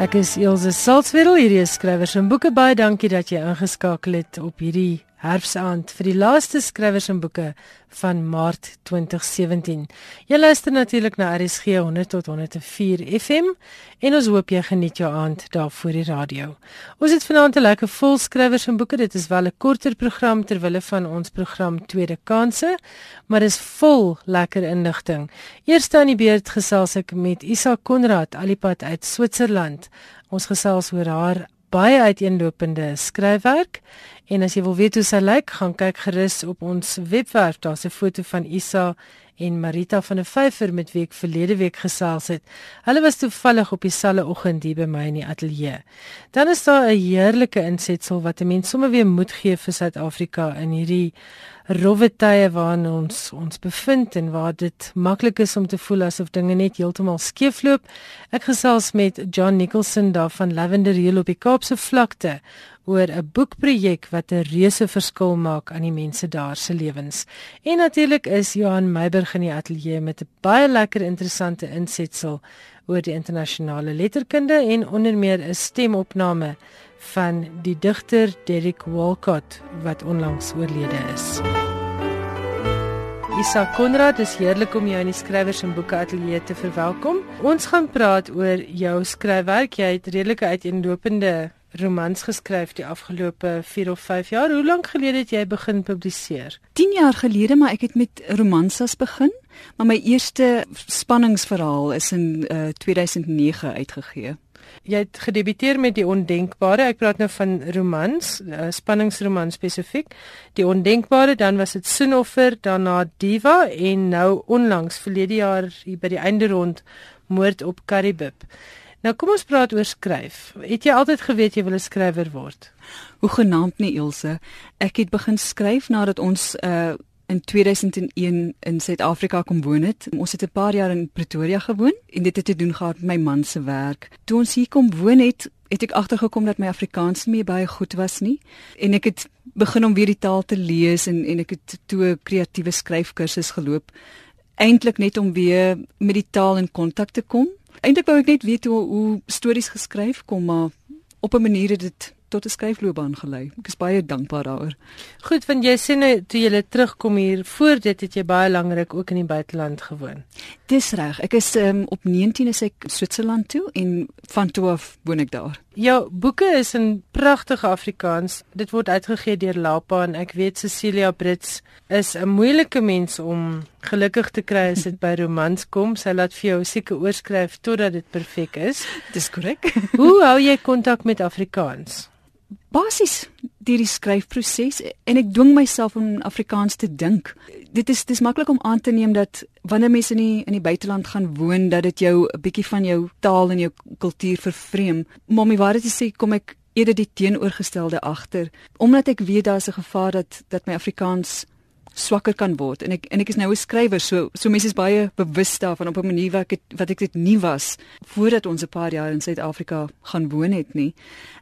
Ek is Elsje Salzwetel, hierdie is skrywers en boeke. Baie dankie dat jy ingeskakel het op hierdie herfsaand vir die laaste skrywers en boeke van Maart 2017. Jy luister natuurlik na RSG 100 tot 104 FM en ons hoop jy geniet jou aand daar voor die radio. Ons het vanaand 'n lekker vol skrywers en boeke. Dit is wel 'n korter program ter wille van ons program Tweede Kanse, maar is vol lekker inligting. Eerste aan die beurt gesels ek met Isa Konrad, alipad uit Switserland. Ons gesels oor haar baie uiteenlopende skryfwerk En as jy wil weet hoe sy lyk, gaan kyk gerus op ons webwerf. Daar's 'n foto van Isa en Marita van der Vyver met wie ek verlede week gesels het. Hulle was toevallig op dieselfde oggend hier by my in die ateljee. Dan is daar 'n heerlike insetsel wat 'n mens sommer weer moed gee vir Suid-Afrika in hierdie rowwe tye waarin ons ons bevind en waar dit maklik is om te voel asof dinge net heeltemal skeefloop. Ek gesels met John Nicholson daar van Lavender Hill op die Kaapse vlakte oor 'n boekprojek wat 'n reuse verskil maak aan die mense daar se lewens. En natuurlik is Johan Meiburg in die ateljee met 'n baie lekker interessante insetsel oor die internasionale letterkunde en onder meer 'n stemopname van die digter Derek Walcott wat onlangs oorlede is. Isa Konrad, dis heerlik om jou in die skrywers en boeke ateljee te verwelkom. Ons gaan praat oor jou skryfwerk. Jy het redelike uiteenlopende romans geskryf die afgelope 4 of 5 jaar. Hoe lank gelede het jy begin publiseer? 10 jaar gelede, maar ek het met romansas begin, maar my eerste spanningsverhaal is in uh, eh, 2009 uitgegee. Jy het gedebuteer met die ondenkbare. Ek praat nou van romans, uh, spanningsroman spesifiek. Die ondenkbare, dan was dit Soenoffer, daarna Diva en nou onlangs verlede jaar hier by die einde rond Moord op Karibib. Nou kom ons praat oor skryf. Het jy altyd geweet jy wil 'n skrywer word? Hoe genaamd nie Ilse. Ek het begin skryf nadat ons uh in 2001 in Suid-Afrika kom woon het. Ons het 'n paar jaar in Pretoria gewoon en dit het te doen gehad met my man se werk. Toe ons hier kom woon het, het ek agtergekom dat my Afrikaans nie baie goed was nie en ek het begin om weer die taal te lees en en ek het toe 'n kreatiewe skryfkursus geloop eintlik net om weer met die taal in kontak te kom Eintlik wou ek net weet hoe hoe stories geskryf kom, maar op 'n manier het dit tot 'n skryfloopbaan gelei. Ek is baie dankbaar daaroor. Goed, want jy sê nou toe jy terugkom hier, voor dit het jy baie lankryk ook in die buiteland gewoon. Dis reg. Ek is um, op 19 is ek Switserland toe en van toe af woon ek daar. Jou boeke is in pragtige Afrikaans. Dit word uitgegee deur Lapa en ek weet Cecilia Brits is 'n moeilike mens om gelukkig te kry as dit by romans kom. Sy laat vir jou seker oorskryf totdat dit perfek is. Dis korrek. Hoe hou jy kontak met Afrikaans? Basies deur die skryfproses en ek dwing myself om Afrikaans te dink. Dit is dis maklik om aan te neem dat wanneer mense in die in die buiteland gaan woon dat dit jou 'n bietjie van jou taal en jou kultuur vervreem. Maar my waarheid is sê kom ek eerder die teenoorgestelde agter omdat ek weet daar's 'n gevaar dat dat my Afrikaans swakker kan word en ek en ek is nou 'n skrywer so so mense is baie bewus daarvan op 'n manier wat ek het, wat ek dit nie was voordat ons 'n paar jaar in Suid-Afrika gaan woon het nie.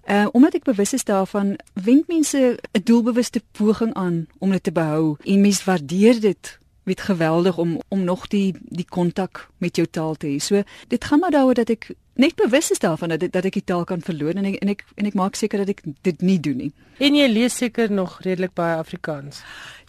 Uh omdat ek bewus is daarvan, wenk mense 'n doelbewuste poging aan om dit te behou en mense waardeer dit met geweldig om om nog die die kontak met jou taal te hê. So dit gaan maar daaroor dat ek net bewus is daarvan dat dat ek die taal kan verloor en ek en ek en ek maak seker dat ek dit nie doen nie. En jy lees seker nog redelik baie Afrikaans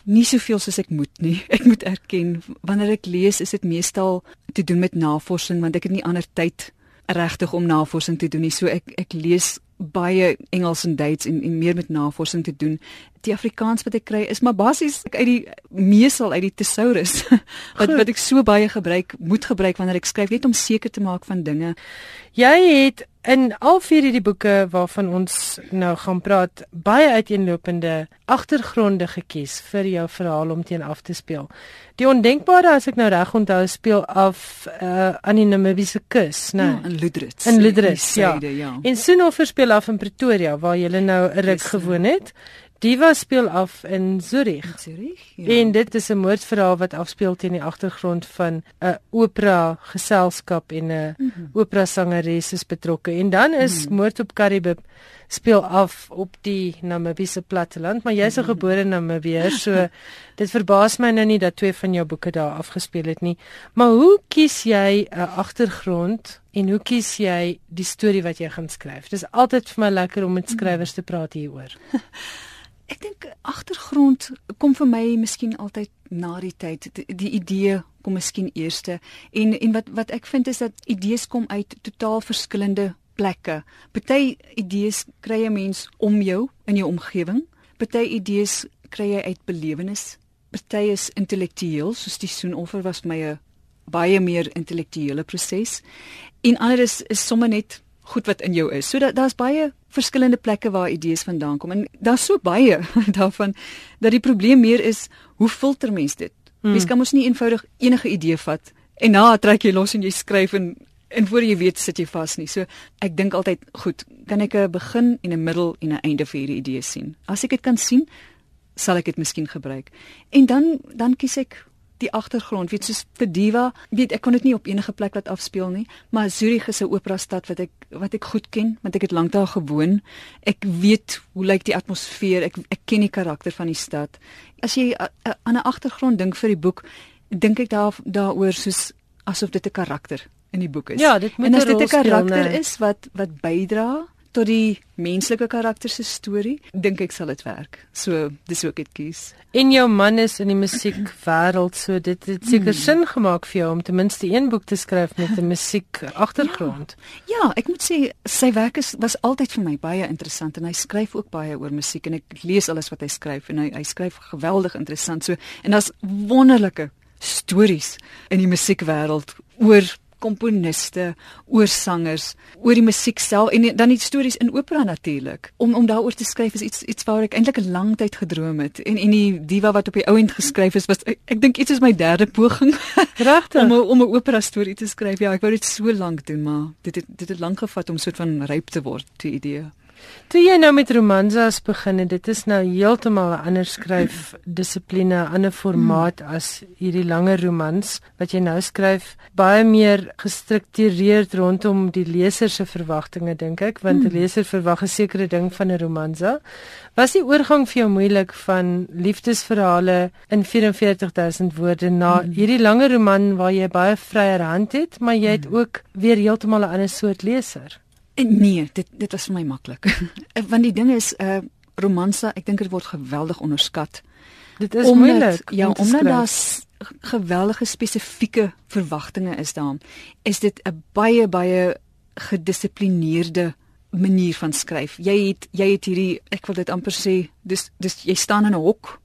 nie soveel soos ek moet nie. Ek moet erken wanneer ek lees is dit meestal te doen met navorsing want ek het nie ander tyd regtig om navorsing te doen nie. So ek ek lees baie Engels en Duits en, en meer met navorsing te doen. Die Afrikaans wat ek kry is maar basies uit die meesal uit die thesaurus wat wat ek so baie gebruik, moet gebruik wanneer ek skryf net om seker te maak van dinge. Jy het in al vier hierdie boeke waarvan ons nou gaan praat, baie uiteenlopende agtergronde gekies vir jou verhaal om teen af te speel. Die ondenkbare as ek nou reg onthou speel af uh, aan die Namibiese kus, né? Ja, in Ludrits. In Ludrits, ja. ja. En Soonoffer speel af in Pretoria waar jy nou 'n ruk gewoon het. Diva speel af in Zurich. In Zurich. Ja. En dit is 'n moordverhaal wat afspeel teen die agtergrond van 'n opera geselskap en 'n mm -hmm. opera sangeres is betrokke. En dan is mm -hmm. Moord op Karibib speel af op die Namibiese platteland, maar jy's 'n mhm. gebore Namibier, so dit verbaas my nou nie dat twee van jou boeke daar afgespeel het nie. Maar hoe kies jy 'n agtergrond en hoe kies jy die storie wat jy gaan skryf? Dis altyd vir my lekker om met skrywers te praat hieroor. Ek dink agtergrond kom vir my miskien altyd na die tyd die, die idee kom miskien eerste en en wat wat ek vind is dat idees kom uit totaal verskillende plekke. Party idees kry 'n mens om jou in jou omgewing. Party idees kry jy uit belewenis. Party is intellektueel, soos die soenoffer was my 'n baie meer intellektuele proses. En ander is is sommer net goed wat in jou is. So dat daar's baie verskillende plekke waar idees vandaan kom en daar's so baie daarvan dat die probleem meer is hoe filter mens dit? Hmm. Mens kan mos nie eenvoudig enige idee vat en na trek jy los en jy skryf en en voor jy weet sit jy vas nie. So ek dink altyd, goed, kan ek 'n begin en 'n middel en 'n einde vir hierdie idee sien? As ek dit kan sien, sal ek dit miskien gebruik. En dan dan kies ek die agtergrond, weet soos vir Diva, weet ek kon dit nie op enige plek laat afspeel nie, maar Zurich is 'n opera stad wat ek wat ek goed ken, want ek het lank daar gewoon. Ek weet hoe lyk die atmosfeer, ek ek ken die karakter van die stad. As jy aan 'n agtergrond dink vir die boek, dink ek daar daaroor soos asof dit 'n karakter in die boek is. Ja, dit moet en as dit 'n karakter nee. is wat wat bydra tot die menslike karakter se storie, dink ek sal dit werk. So dis ook dit kies. En jou man is in die musiekwêreld, so dit het seker hmm. sin gemaak vir jou om ten minste een boek te skryf met 'n musiek agtergrond. Ja, ja, ek moet sê sy werk is was altyd vir my baie interessant en hy skryf ook baie oor musiek en ek lees alles wat hy skryf en hy hy skryf geweldig interessant. So en daar's wonderlike stories in die musiekwêreld oor komponiste, oor sangers, oor die musiek self en dan die stories in opera natuurlik. Om om daaroor te skryf is iets iets waar ek eintlik 'n lang tyd gedroom het. En en die diva wat op die ou end geskryf is was ek, ek dink iets is my derde poging. Regtig om om 'n opera storie te skryf. Ja, ek wou dit so lank doen, maar dit het dit het lank gevat om so 'n soort van ryp te word, die idee. Toe jy nou met romanzas begin het, dit is nou heeltemal 'n ander skryf dissipline, 'n ander formaat hmm. as hierdie langer romans wat jy nou skryf, baie meer gestruktureerd rondom die leser se verwagtinge dink ek, want 'n hmm. leser verwag 'n sekere ding van 'n romanza. Was die oorgang vir jou moeilik van liefdesverhale in 44000 woorde na hmm. hierdie langer roman waar jy baie vryer hand het, maar jy het ook weer heeltemal 'n ander soort leser? En nee, dit dit was vir my maklik. Want die ding is 'n uh, romansa, ek dink dit word geweldig onderskat. Dit is omdat, moeilik. Ja, omdat daar geweldige spesifieke verwagtinge is daar. Is dit 'n baie baie gedissiplineerde manier van skryf. Jy het jy het hierdie ek wil dit amper sê, dis dis jy staan in 'n hok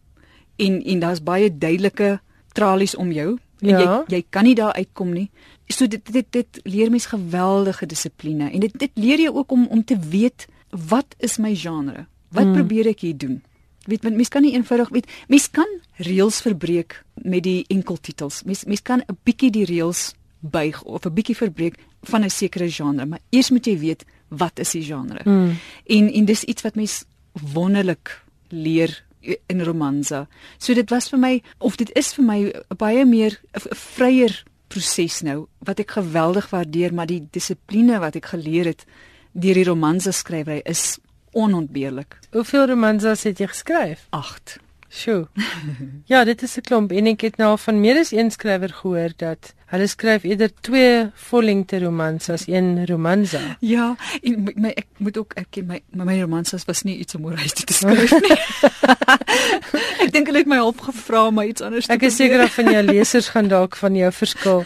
en en daar's baie duidelike tralies om jou. Ja. Jy jy kan nie daar uitkom nie so dit dit dit leer mens geweldige dissipline en dit dit leer jou ook om om te weet wat is my genre? Wat hmm. probeer ek hier doen? Weet mens kan nie eenvoudig weet mens kan reëls verbreek met die enkeltitels. Mens mens kan 'n bietjie die reëls buig of 'n bietjie verbreek van 'n sekere genre, maar eers moet jy weet wat is die genre. Hmm. En en dis iets wat mens wonderlik leer in romanza. So dit was vir my of dit is vir my baie meer 'n vryer proses nou wat ek geweldig waardeer, maar die dissipline wat ek geleer het deur die romanse skrywery is onontbeerlik. Hoeveel romanse het jy geskryf? 8. Sjoe. ja, dit is 'n klomp en ek het nou van meer as een skrywer gehoor dat hulle skryf eerder twee vollengte romanse as een romansa. Ja, en my ek moet ook ek my my, my romansas was nie iets om oor huis te skryf nie. ek dink hulle het my hulp gevra om iets anders te doen. Ek is seker dat van jou lesers gaan dalk van jou verskil.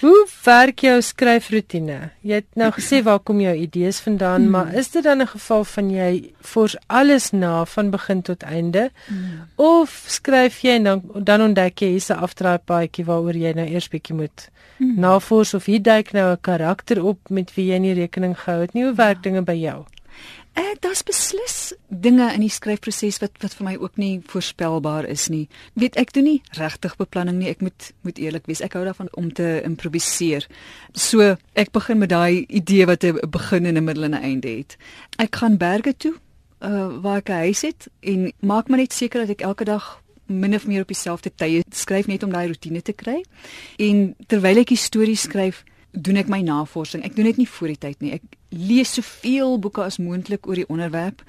Hoe werk jou skryfroetine? Jy het nou gesê waar kom jou idees vandaan, hmm. maar is dit dan 'n geval van jy fors alles na van begin tot einde hmm. of skryf jy en dan dan ontdek jy hierse afdraaipaadjie waaroor jy nou eers bietjie moet hmm. navors of hier duik nou 'n karakter op met wie jy nie rekening gehou het nie. Hoe werk dinge by jou? Ek uh, daar's beslis dinge in die skryfproses wat wat vir my ook nie voorspelbaar is nie. Weet ek doen nie regtig beplanning nie. Ek moet moet eerlik wees. Ek hou daarvan om te improviseer. So ek begin met daai idee wat 'n begin en 'n middel en 'n einde het. Ek gaan berge toe uh waar ek 'n huis het en maak maar net seker dat ek elke dag min of meer op dieselfde tye skryf net om daai rotine te kry. En terwyl ek die storie skryf, doen ek my navorsing. Ek doen dit nie voor die tyd nie. Ek lees soveel boeke as moontlik oor die onderwerp.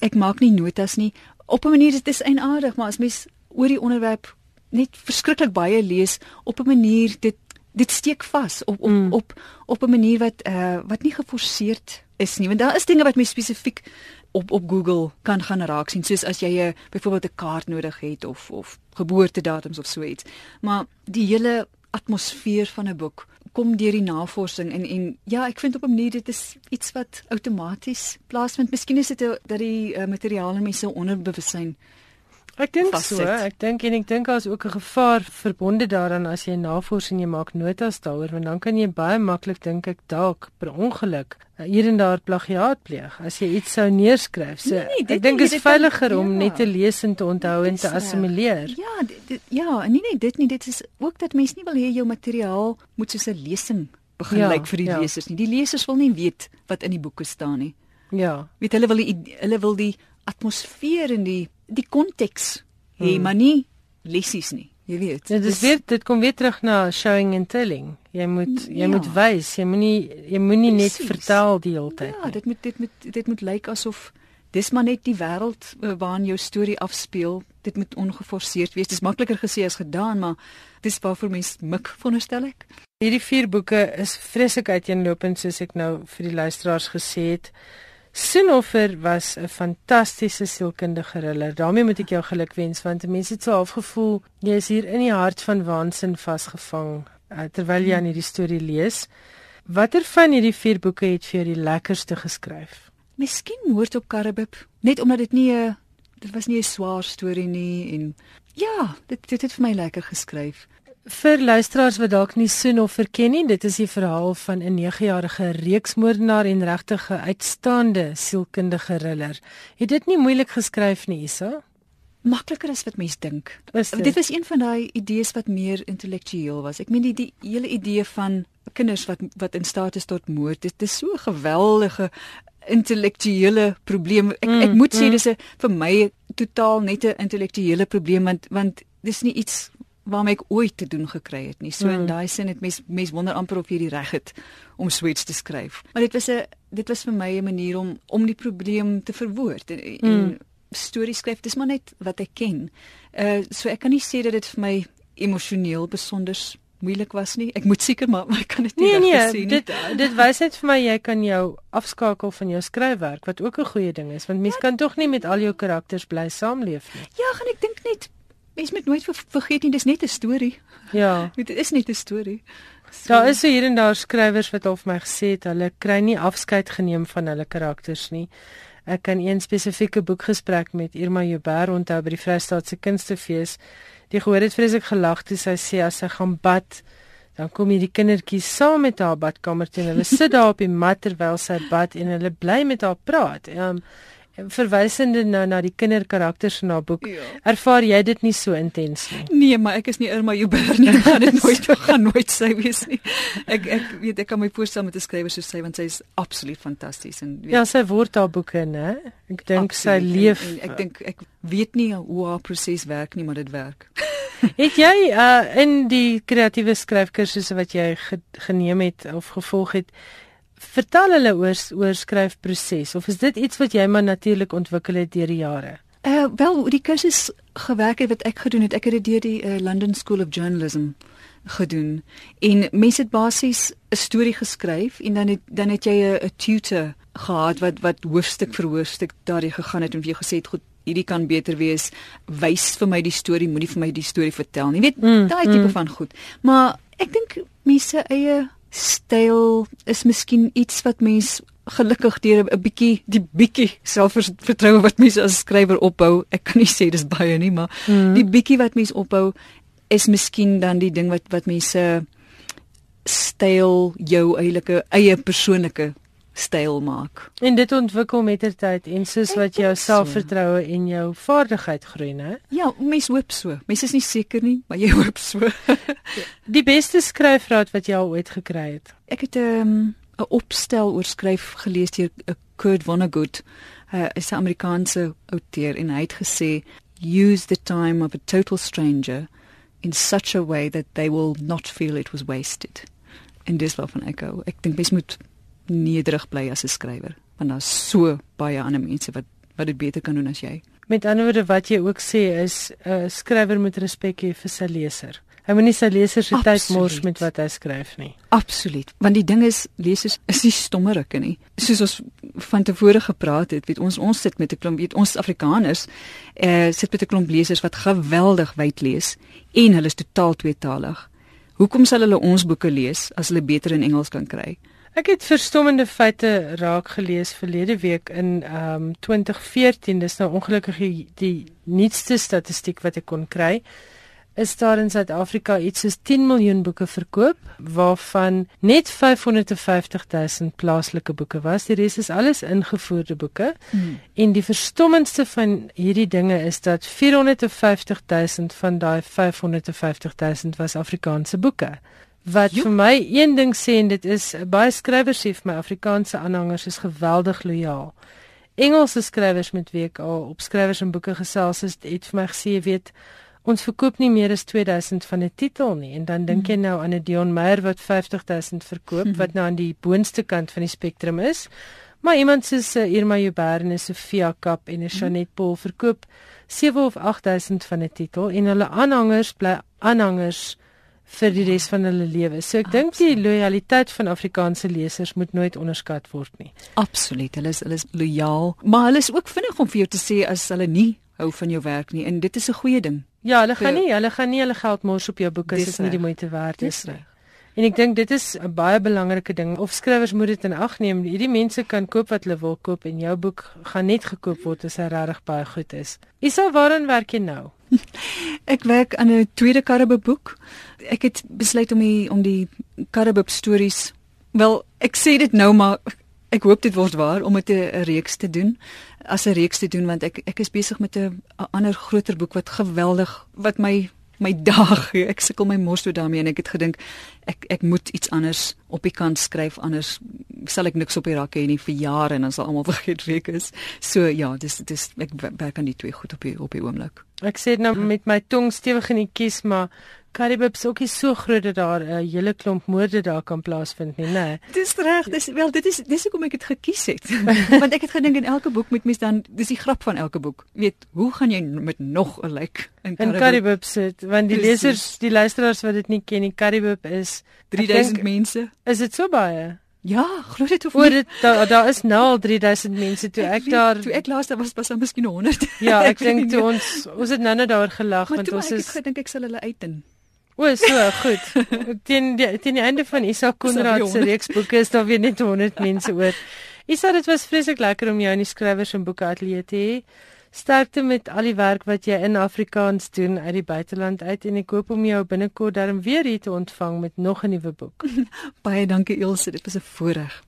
Ek maak nie notas nie. Op 'n manier dit is eienaardig, maar as mens oor die onderwerp net verskriklik baie lees, op 'n manier dit dit steek vas op op mm. op op 'n manier wat uh wat nie geforseerd is nie. Want daar is dinge wat mens spesifiek op op Google kan gaan raak sien, soos as jy 'n uh, byvoorbeeld 'n kaart nodig het of of geboortedatums of so iets. Maar die hele atmosfeer van 'n boek kom deur die navorsing en en ja, ek vind op 'n manier dit is iets wat outomaties plaasvind. Miskien is dit dat die uh, materiaal in mense onderbewussyn Ek dink so, ek dink en ek dink daar's ook 'n gevaar verbonde daaraan as jy navorsing jy maak notas daaroor want dan kan jy baie maklik dink ek dalk per ongeluk eh, hier en daar plagiaat pleeg as jy iets sou neerskryf. So nee, nee, ek dink dit is veiliger kan, om ja. net te lees en te onthou en te assimileer. Ja, dit, ja, nee nee, dit nie dit is ook dat mense nie wil hê jou materiaal moet soos 'n lesing begin ja, lyk vir die ja. lesers nie. Die lesers wil nie weet wat in die boeke staan nie. Ja. Weet hulle wil die hulle wil die atmosfeer en die die konteks hê, hmm. maar nie lessies nie. Jy weet. Ja, dit weer dit kom weer terug na showing and telling. Jy moet jy ja. moet wys, jy moenie jy moenie net vertel die hele tyd. Ja, dit moet dit moet dit moet lyk asof dis maar net die wêreld uh, waarin jou storie afspeel. Dit moet ongeforseerd wees. Dis makliker gesê as gedaan, maar dis waarvoor mens mik veronderstel ek. Hierdie vier boeke is vreeslik uiteenlopend soos ek nou vir die luisteraars gesê het. Sinoffer was 'n fantastiese sielkundige riller. daarmee moet ek jou gelukwens want mense het so half gevoel jy is hier in die hart van waansin vasgevang uh, terwyl jy aan hierdie storie lees. Watter van hierdie vier boeke het vir jou die lekkerste geskryf? Miskien Moord op Karibib, net omdat dit nie 'n dit was nie 'n swaar storie nie en ja, dit dit het vir my lekker geskryf. Vir luisteraars wat dalk nie Soen of verken nie, dit is die verhaal van 'n 9-jarige reeksmoordenaar en regtig 'n uitstaande sielkundige riller. Het dit nie moeilik geskryf nie, Isa? Makliker as wat mense dink. Dit? dit was een van daai idees wat meer intellektueel was. Ek meen die, die hele idee van kinders wat wat in staat is tot moord, dit is so 'n geweldige intellektuele probleem. Ek mm, ek moet mm. sê dis 'n vir my totaal net 'n intellektuele probleem want want dis nie iets waarmee ek ooit te doen gekry het nie. So mm. in daai sin het mens mens wonder amper of jy die reg het om swets te skryf. Maar dit was 'n dit was vir my 'n manier om om die probleem te verwoord en, mm. en stories skryf dis maar net wat ek ken. Uh so ek kan nie sê dat dit vir my emosioneel besonder moeilik was nie. Ek moet seker maar, maar ek kan dit nie nee, nee, sien nie. Dit dit wys net vir my jy kan jou afskakel van jou skryfwerk wat ook 'n goeie ding is want mens ja, kan tog nie met al jou karakters bly saamleef nie. Ja, gaan ek dink net Mens moet nooit vergeet nie, dis net 'n storie. Ja. Dit is net 'n storie. So. Daar is so hier en daar skrywers wat al vir my gesê het hulle kry nie afskeid geneem van hulle karakters nie. Ek kan een spesifieke boekgesprek met Irma Joubert onthou by die Vrystaatse Kunstefees. Die gehoor het vreeslik gelag toe sy sê as sy gaan bad, dan kom hierdie kindertjies saam met haar badkamer toe en hulle sit daar op die mat terwyl sy bad en hulle bly met haar praat. Ehm um, verwysende nou na die kinderkarakters in haar boek. Ja. Ervaar jy dit nie so intens nie? Nee, maar ek is nie Irma Joubert nie. Ek gaan dit nooit gaan nooit sy wees nie. Ek ek weet ek kan my voorstel met 'n skrywer soos sy want sy is absoluut fantasties en weet, Ja, sy word haar boeke, né? Ek dink sy leef en, en ek dink ek weet nie hoe haar proses werk nie, maar dit werk. het jy uh in die kreatiewe skryfkursusse wat jy ge, geneem het of gevolg het vertel hulle oor oor skryfproses of is dit iets wat jy maar natuurlik ontwikkel het deur die jare? Uh wel, die kursus gewerk het wat ek gedoen het, ek het dit deur die uh, London School of Journalism gedoen. En mense het basies 'n storie geskryf en dan het dan het jy 'n tutor gehad wat wat hoofstuk vir hoofstuk daardie gegaan het en vir jou gesê het goed hierdie kan beter wees wys vir my die storie moenie vir my die storie vertel nie weet mm, daai tipe mm. van goed maar ek dink mense eie styl is miskien iets wat mens gelukkig deur 'n bietjie die bietjie selfvertroue wat mens as skrywer opbou. Ek kan nie sê dis baie nie, maar mm. die bietjie wat mens opbou is miskien dan die ding wat wat mense styl jou eie eie persoonlike styl maak. En dit ontwikkel met ter tyd en soos wat jou selfvertroue en jou vaardigheid groei, né? Ja, mens hoop so. Mens is nie seker nie, maar jy hoop so. die beste skryfraad wat jy al ooit gekry het. Ek het 'n um, 'n opstel oor skryf gelees deur uh, Kurt Vonnegut. Hy is 'n Amerikaanse outeur en hy het gesê use the time of a total stranger in such a way that they will not feel it was wasted. En dis waarvan ek hou. Ek dink mens moet nederig bly as 'n skrywer want daar's so baie ander mense wat wat dit beter kan doen as jy. Met ander woorde wat jy ook sê is 'n uh, skrywer moet respek hê vir sy leser. Hy moenie sy lesers se tyd mors met wat hy skryf nie. Absoluut. Want die ding is lesers is nie stommerike nie. Soos ons van tevore gepraat het, weet ons ons sit met 'n klomp weet ons Afrikaners eh uh, sit met 'n klomp lesers wat geweldig wyd lees en hulle is totaal tweetalig. Hoekom sal hulle ons boeke lees as hulle beter in Engels kan kry? Ek het verstommende feite raak gelees verlede week in ehm um, 2014. Dis nou ongelukkig die, die nuutste statistiek wat ek kon kry is daar in Suid-Afrika iets soos 10 miljoen boeke verkoop waarvan net 550 000 plaaslike boeke was. Die res is alles ingevoerde boeke. Hmm. En die verstommendste van hierdie dinge is dat 450 000 van daai 550 000 was Afrikaanse boeke. Wat jo. vir my een ding sê en dit is baie skrywers sê vir my Afrikaanse aanhangers is geweldig lojaal. Engelse skrywers met wie ek al op skrywers en boeke gesels het, het vir my gesê, weet ons verkoop nie meer as 2000 van 'n titel nie en dan dink jy hmm. nou aan 'n Dion Meyer wat 50000 verkoop wat nou aan die boonste kant van die spektrum is. Maar iemand soos uh, Irma Jubber en Sofia Kap en Shanet hmm. Paul verkoop 7 of 8000 van 'n titel en hulle aanhangers bly aanhangers vir die res van hulle lewe. So ek dink die lojaliteit van Afrikaanse lesers moet nooit onderskat word nie. Absoluut. Hulle is hulle is lojaal, maar hulle is ook vinnig om vir jou te sê as hulle nie hou van jou werk nie en dit is 'n goeie ding. Ja, hulle gaan nie, hulle gaan nie hulle geld mors op jou boeke as dit nie die moeite werd is nie. En ek dink dit is 'n baie belangrike ding. Of skrywers moet dit in ag neem. Hierdie mense kan koop wat hulle wil koop en jou boek gaan net gekoop word as hy regtig baie goed is. Isa, waaraan werk jy nou? ek werk aan 'n tweede Karibbe boek. Ek het besluit om die om die Karibbe stories. Wel, ek sê dit nou maar ek hoop dit word waar om dit 'n reeks te doen as 'n reeks te doen want ek ek is besig met 'n ander groter boek wat geweldig wat my my dag ek sukkel my mors toe daarmee en ek het gedink ek ek moet iets anders op die kant skryf anders sal ek niks op die rakke hê nie vir jare en dan sal almal vergeet wie ek is. So ja dis dis ek werk aan die twee goed op die op die oomblik. Ek sê nou met my tong stewig in die kies maar Karibus ook nie so groot dat daar 'n uh, hele klomp moorde daar kan plaasvind nie, né? Dis reg, dis wel dit is dis hoekom ek dit gekies het. Want ek het gedink in elke boek moet mens dan dis die grap van elke boek. Weet, hoe gaan jy met nog 'n lijk in Karibus, in Karibus sit? Want die Precies. lesers, die luisteraars wat dit nie ken nie, Karibus is 3000 denk, mense. Is dit so baie? Ja, glo dit of nie. Oor dit daar daar is nou al 3000 mense toe ek, ek weet, daar toe ek laas daar was was daar miskien 100. Ja, ek, ek dink toe ons ons het nou net daar gelag want ons is ek gedink ek sal hulle uitdin. O, so goed. teen die teen die einde van Isak Konrad se reeksboeke is daar weer net 100 mense oor. Isak, dit was vreeslik lekker om jou in die skrywers en boeke ateljee te hê. Sterkte met al die werk wat jy in Afrikaans doen uit die buiteland uit en ek hoop om jou binnekort darm weer hier te ontvang met nog 'n nuwe boek. Baie dankie Ilse, dit was 'n voorreg.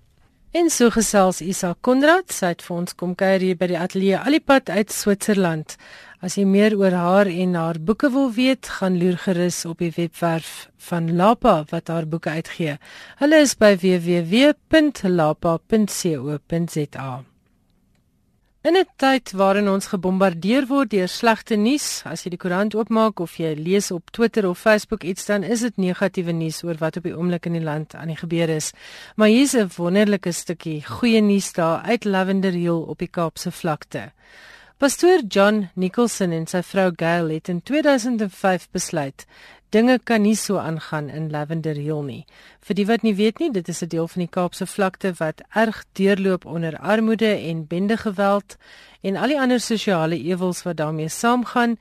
En so gesels Isak Konrad, sy het vir ons kom kuier hier by die ateljee Alipad uit Switserland. As jy meer oor haar en haar boeke wil weet, gaan loer gerus op die webwerf van Lapa wat haar boeke uitgee. Hulle is by www.lapa.co.za. In 'n tyd waarin ons gebombardeer word deur slegte nuus, as jy die koerant oopmaak of jy lees op Twitter of Facebook iets dan is dit negatiewe nuus oor wat op die oomblik in die land aan die gebeur is. Maar hier's 'n wonderlike stukkie goeie nuus daar uit Lavender Hill op die Kaapse vlakte. Pastoor John Nicholson en sy vrou Gail het in 2005 besluit dinge kan nie so aangaan in Lavender Hill nie. Vir die wat nie weet nie, dit is 'n deel van die Kaapse vlakte wat erg deurloop onder armoede en bendegeweld en al die ander sosiale ewels wat daarmee saamgaan.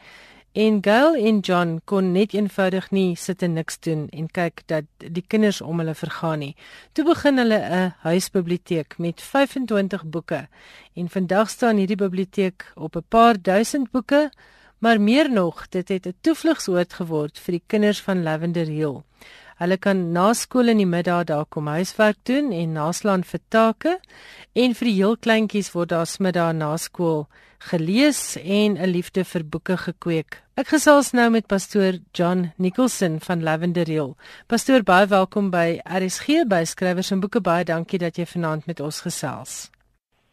En Gail en John kon net eenvoudig nie sit en niks doen en kyk dat die kinders om hulle vergaan nie. Toe begin hulle 'n huisbiblioteek met 25 boeke. En vandag staan hierdie biblioteek op 'n paar duisend boeke, maar meer nog, dit het 'n toevlugsoord geword vir die kinders van Lavender Hill. Hulle kan na skool in die middag daar kom huiswerk doen en naslaan vir take en vir die heel kleintjies word daar smiddag na skool gelees en 'n liefde vir boeke gekweek. Ek gesels nou met pastoor John Nicholson van Lavender Hill. Pastoor, baie welkom by RSG by Skrywers en Boeke. Baie dankie dat jy vanaand met ons gesels.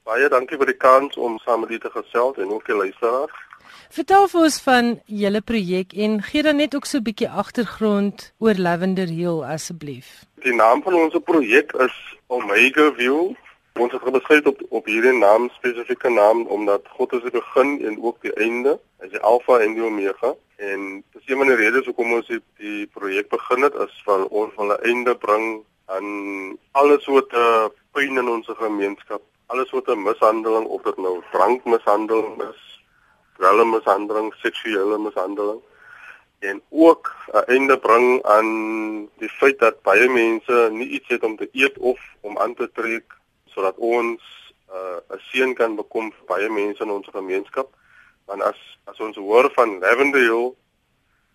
Baie dankie vir die kans om saam met u te gesels en ook die luisteraars. Vertel vir ons van julle projek en gee dan net ook so 'n bietjie agtergrond oor Lavender Hill asseblief. Die naam van ons projek is Omega View. Ons het gebesluit op op hierdie naam spesifieke naam omdat God is die begin en ook die einde, hy is die Alfa en die Omega. En dis een van die redes hoekom ons die, projek begin het is van ons wil 'n einde bring aan alles wat pyn in ons gemeenskap, alles wat 'n mishandeling of dit nou drankmishandeling is, dwelmmishandeling, seksuele mishandeling en ook 'n einde bring aan die feit dat baie mense nie iets het om te eet of om aan te trek sodat ons uh, 'n uh, seën kan bekom vir baie mense in ons gemeenskap. Want as as ons hoor van Lavender Hill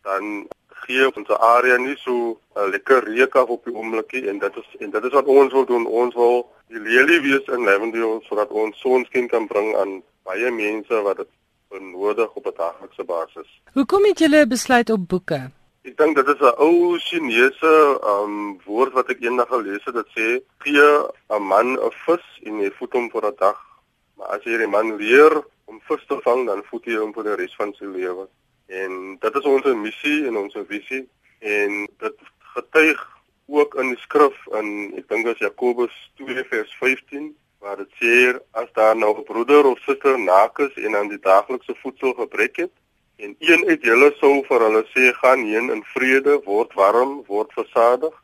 dan gee ons area nie so 'n uh, lekker reuk af op die oomblikie en dit is en dit is wat ons wil doen. Ons wil die lelie wees in Lavender Hill sodat ons sonskyn kan bring aan baie mense wat dit benodig op 'n daglikse basis. Hoekom het julle besluit op boeke? Ek dink dit is 'n ou Chinese um woord wat ek eendag gelees het wat sê gee 'n man 'n vis en hy voed hom vir 'n dag. Maar as jy die man leer om vis te vang, dan voed jy hom vir die res van sy lewe. En dit is ons missie en ons visie en dit getuig ook in die skrif in ek dink is Jakobus 2:15 waar dit sê as daar nou 'n broeder of suster naak is en aan die daaglikse voedsel gebrek het en een uit julle sou vir hulle sê gaan heen in vrede word warm word versadig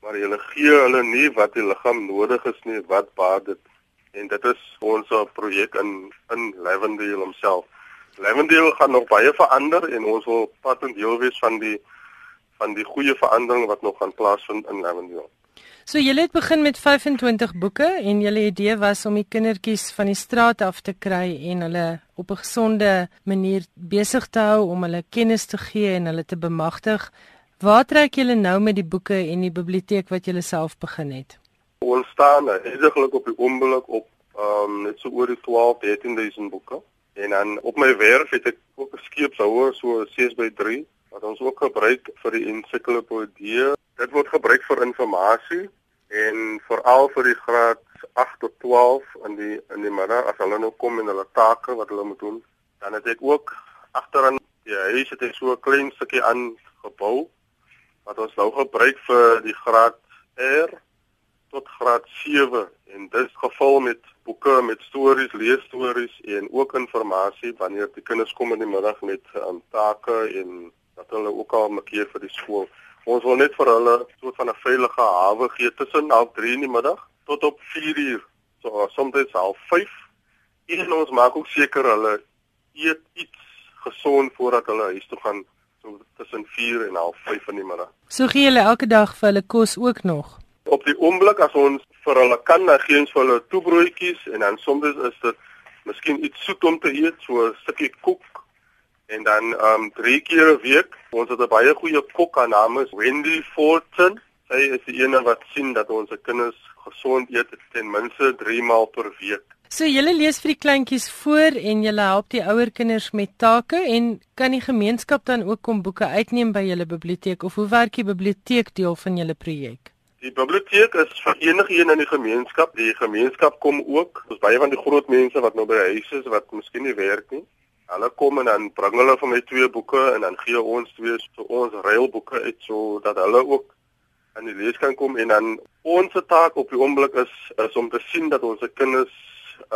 maar julle gee hulle nie wat die liggaam nodig is nie wat baat dit. En dit is ons projek in in Lavendale homself. Lavendale gaan nog baie verander en ons wil pad en deel wees van die van die goeie verandering wat nog gaan plaasvind in Lavendale So julle het begin met 25 boeke en julle idee was om die kindertjies van die straat af te kry en hulle op 'n gesonde manier besig te hou om hulle kennis te gee en hulle te bemagtig. Waar trek julle nou met die boeke en die biblioteek wat julle self begin het? Ons staan eintlik op die oomblik op um, net so oor die 12 13000 boeke en dan op my werf het ek ook 'n skeepshouer so 6 by 3 wat ons ook gebruik vir die ensiklopedie. Dit word gebruik vir inligting en veral vir die graad 8 tot 12 in die in die middag. As hulle nou kom en hulle take wat hulle moet doen dan het ek ook agteraan die huis het ek so 'n klein stukkie aangebou wat ons nou gebruik vir die graad R tot graad 7 en dit is gevul met boeke met stories, leesstories en ook inligting wanneer die kinders kom in die middag met um, take en dat hulle ook al 'n keer vir die skool Ons wil net vir hulle soort van 'n veilige hawe gee tussen 3 in die middag tot op 4 uur. So soms half 5. En ons maak ook seker hulle eet iets gesond voordat hulle huis toe gaan so tussen 4 en half 5 in die middag. So gee julle elke dag vir hulle kos ook nog. Op die oomblik as ons vir hulle kan dan gee ons vir hulle toebroodjies en dan soms is dit miskien iets soet om te eet, so 'n stukkie koek en dan um drie keer 'n week. Ons het 'n baie goeie kok aan naam is Wendy Fortune. Sy is die een wat sien dat ons se kinders gesond eet ten minste 3 maal per week. So julle lees vir die kleintjies voor en julle help die ouer kinders met take en kan die gemeenskap dan ook kom boeke uitneem by julle biblioteek of hoe werk die biblioteek deel van julle projek? Die biblioteek is vir enige een in die gemeenskap. Die gemeenskap kom ook. Ons baie van die groot mense wat nou by huise is wat miskien nie werk nie. Hulle kom en dan bring hulle vir my twee boeke en dan gee ons twee so ons reëlboeke uit sodat hulle ook aan die lees kan kom en dan ons taak op die oomblik is is om te sien dat ons kinders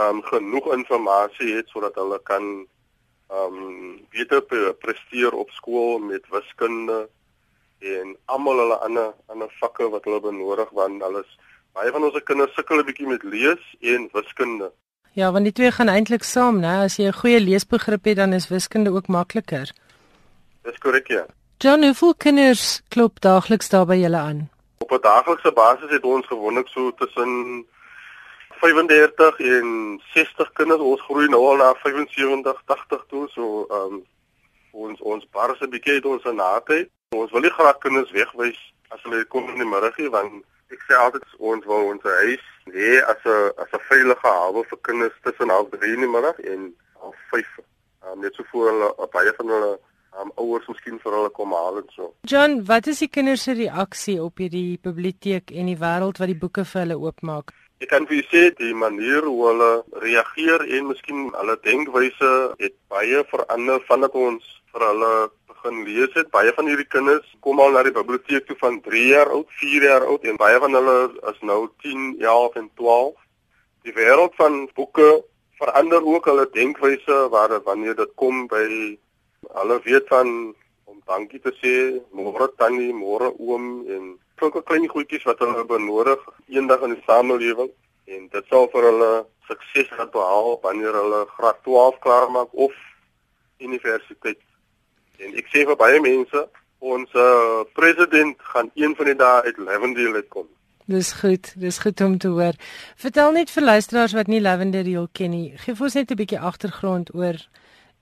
um genoeg inligting het sodat hulle kan um beter presteer op skool met wiskunde en almal hulle ander ander vakke wat hulle benodig want hulle is baie van ons kinders sukkel 'n bietjie met lees en wiskunde. Ja, want die twee gaan eintlik saam, né? As jy 'n goeie leesbegrip het, dan is wiskunde ook makliker. Dis korrek, ja. John, hoeveel kinders klop daagliks daar by julle aan? Op 'n daaglikse basis het ons gewoonlik so tussen 35 en 60 kinders. Ons groei nou al na 75, 80 toe, so ehm um, ons ons bars 'n bietjie het ons naatheid. Ons wil nie graag kinders wegwys as hulle kom in die middag nie, want ek sê altyd ons wil ons huis hê as 'n as 'n veilige hawe vir kinders tussen 3 in die middag en 5. Um, net so voor hulle baie van hulle um, ouers miskien vir hulle kom haal en so. John, wat is die kinders se reaksie op hierdie biblioteek en die wêreld wat die boeke vir hulle oopmaak? Ek kan vir julle sê die manier hoe hulle reageer en miskien hulle denkwyse het baie verander vandat ons vir hulle begin lees het. Baie van hierdie kinders kom al na die biblioteek toe van 3 jaar oud, 4 jaar oud en baie van hulle is nou 10, 11 en 12. Die wêreld van boeke verander ook hulle denkwyse waar wanneer dit kom by Hulle weet van om dankie te sê, môre tannie, môre oom en sulke klein goedjies wat hulle benodig eendag in die samelewing en dit sal vir hulle sukses gaan behaal wanneer hulle graad 12 klaar maak of universiteit. En ek sê vir baie mense, ons uh, president gaan een van die dae uit Lavendale uitkom. Dis goed, dis goed om te hoor. Vertel net vir luisteraars wat nie Lavendale ken nie. Geef ons net 'n bietjie agtergrond oor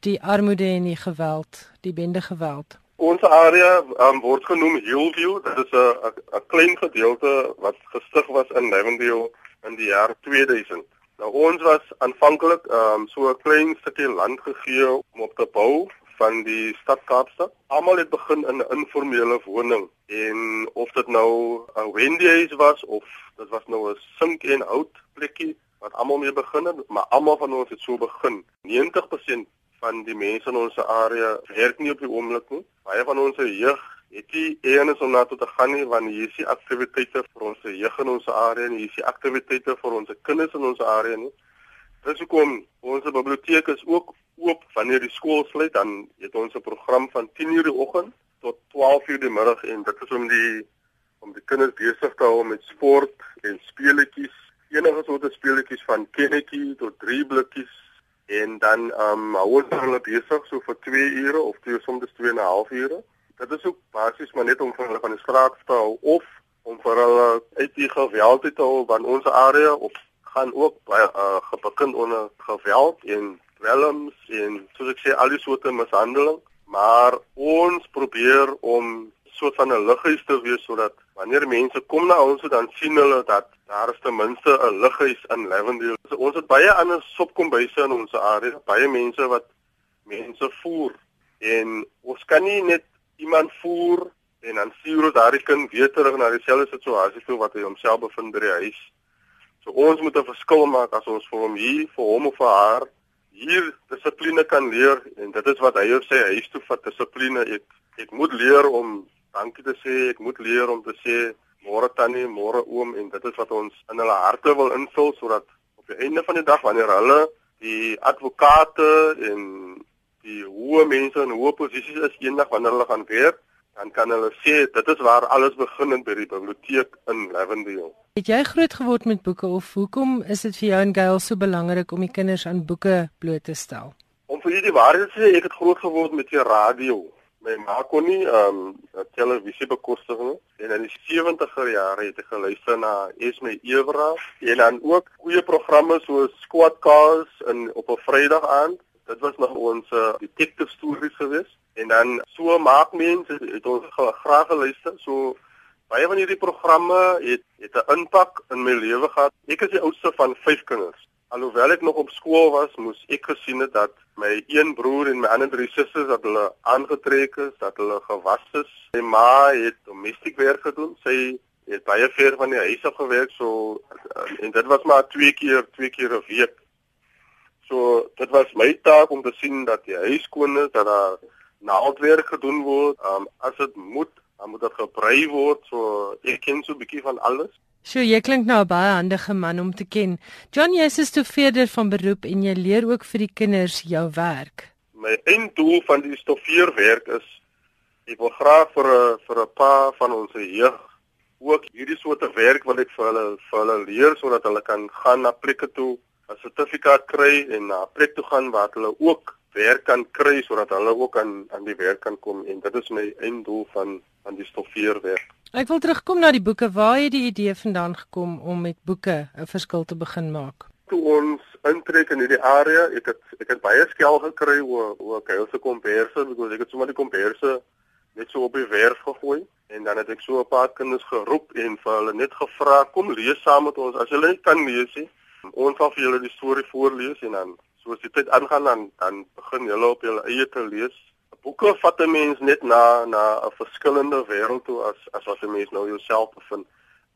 die armoede en die geweld, die bende geweld. Ons area um, word genoem Hillview. Dit is 'n 'n klein gedeelte wat gestig was in Lavendale in die jaar 2000. Nou ons was aanvanklik um, so 'n klein stukkie land gegee om op te bou van die stad Kaapstad. Almal het begin in 'n informele woning en of dit nou 'n Wendy's was of dit was nou 'n sink en hout plekkie wat almal mee begin het, maar almal van ons het so begin. 90% van die mense in ons area werk nie op die oomblik nie. Baie van ons jeug het nie eens om na toe te gaan nie want hier is die aktiwiteite vir ons jeug in ons area en hier is die aktiwiteite vir ons kinders in ons area nie. Dis hoekom ons biblioteek is ook oop wanneer die skool sluit dan het ons 'n program van 10:00 die oggend tot 12:00 die middag en dit is om die om die kinders besig te hou met sport en speletjies. Enige soorte speletjies van kennetjie tot drie blikkies en dan um, hou ons hulle besig so vir 2 ure of twee soms 2 en 'n half ure. Dit is ook basies maar net om vir hulle van die straat te hou of om vir hulle uit die geweld te hou want ons area of gaan ook baie uh, gebekend onder geweld en dwelms en soos ek sê al die soorte mishandeling, maar ons probeer om soort van 'n lighuis te wees sodat wanneer mense kom na ons dan sien hulle dat daar is ten minste 'n lighuis in Lavendale. So, ons het baie ander sopkombuise in ons area, baie mense wat mense voer en ons kan nie net iemand voer en dan stuur ons daardie kind weer terug na dieselfde situasie toe wat hy homself bevind by die huis. So ons moet 'n verskil maak as ons vir hom hier, vir hom of vir haar hier dissipline kan leer en dit is wat hy op sy huis toe vat dissipline. Ek ek moet leer om dankie te sê ek moet leer om te sê môre tannie môre oom en dit is wat ons in hulle harte wil invul sodat op die einde van die dag wanneer hulle die advokate en die hoë mense in hoë posisies is eendag wanneer hulle gaan werk dan kan hulle sê dit is waar alles begin in by die biblioteek in Lavendale Het jy groot geword met boeke of hoekom is dit vir jou en Gail so belangrik om die kinders aan boeke bloot te stel? Om vir julle waarheid te sê, ek het groot geword met die radio. My ma kon nie ehm um, televisie bekostig nie. En in die 70er jare het ek geluister na Esme Evra en dan ook goeie programme soos Squad Cars in op 'n Vrydag aand. Dit was nog ons uh, detective stories geweest. Dan so maak mense het ons graag geluister. So Baie van hierdie programme het het 'n impak in my lewe gehad. Ek is die oudste van 5 kinders. Alhoewel ek nog op skool was, moes ek gesien het dat my een broer en my ander drie susters dat hulle aangetrek is, dat hulle gewas is. My ma het domestiek werk gedoen. Sy het baie ver van die huis af gewerk, so en dit was maar twee keer, twee keer 'n week. So dit was my taak om te sien dat die huis skoon is, dat daar naaldwerk gedoen word. Um, as dit moet dan moet dit gebrei word so ek ken so 'n bietjie van alles. Sjoe, jy klink nou 'n baie handige man om te ken. John, jy is stofeerder van beroep en jy leer ook vir die kinders jou werk. My einddoel van die stofeerwerk is ek wil graag vir 'n vir 'n paar van ons jeug ook hierdie soorte werk wil ek vir hulle vir hulle leer sodat hulle kan gaan na plekke toe, 'n sertifikaat kry en na 'n plek toe gaan waar hulle ook werk kan kry sodat hulle ook aan aan die werk kan kom en dit is my einddoel van van die stofeerwerk. Ek wil terugkom na die boeke. Waar het die idee vandaan gekom om met boeke 'n verskil te begin maak? Toe ons intrek in hierdie area, ek het ek het baie skel gekry oor oor kuilse komperse, because ek het sommer die komperse net so op die werf gegooi en dan het ek so 'n paar kinders geroep en vir hulle net gevra kom lees saam met ons as julle nie kan lees nie. Ons sal vir julle die storie voorlees en dan soos die tyd aangaan dan dan begin jy op jou eie te lees. Boeke vat 'n mens net na na 'n verskillende wêreld toe as as wat 'n mens nou jouself bevind.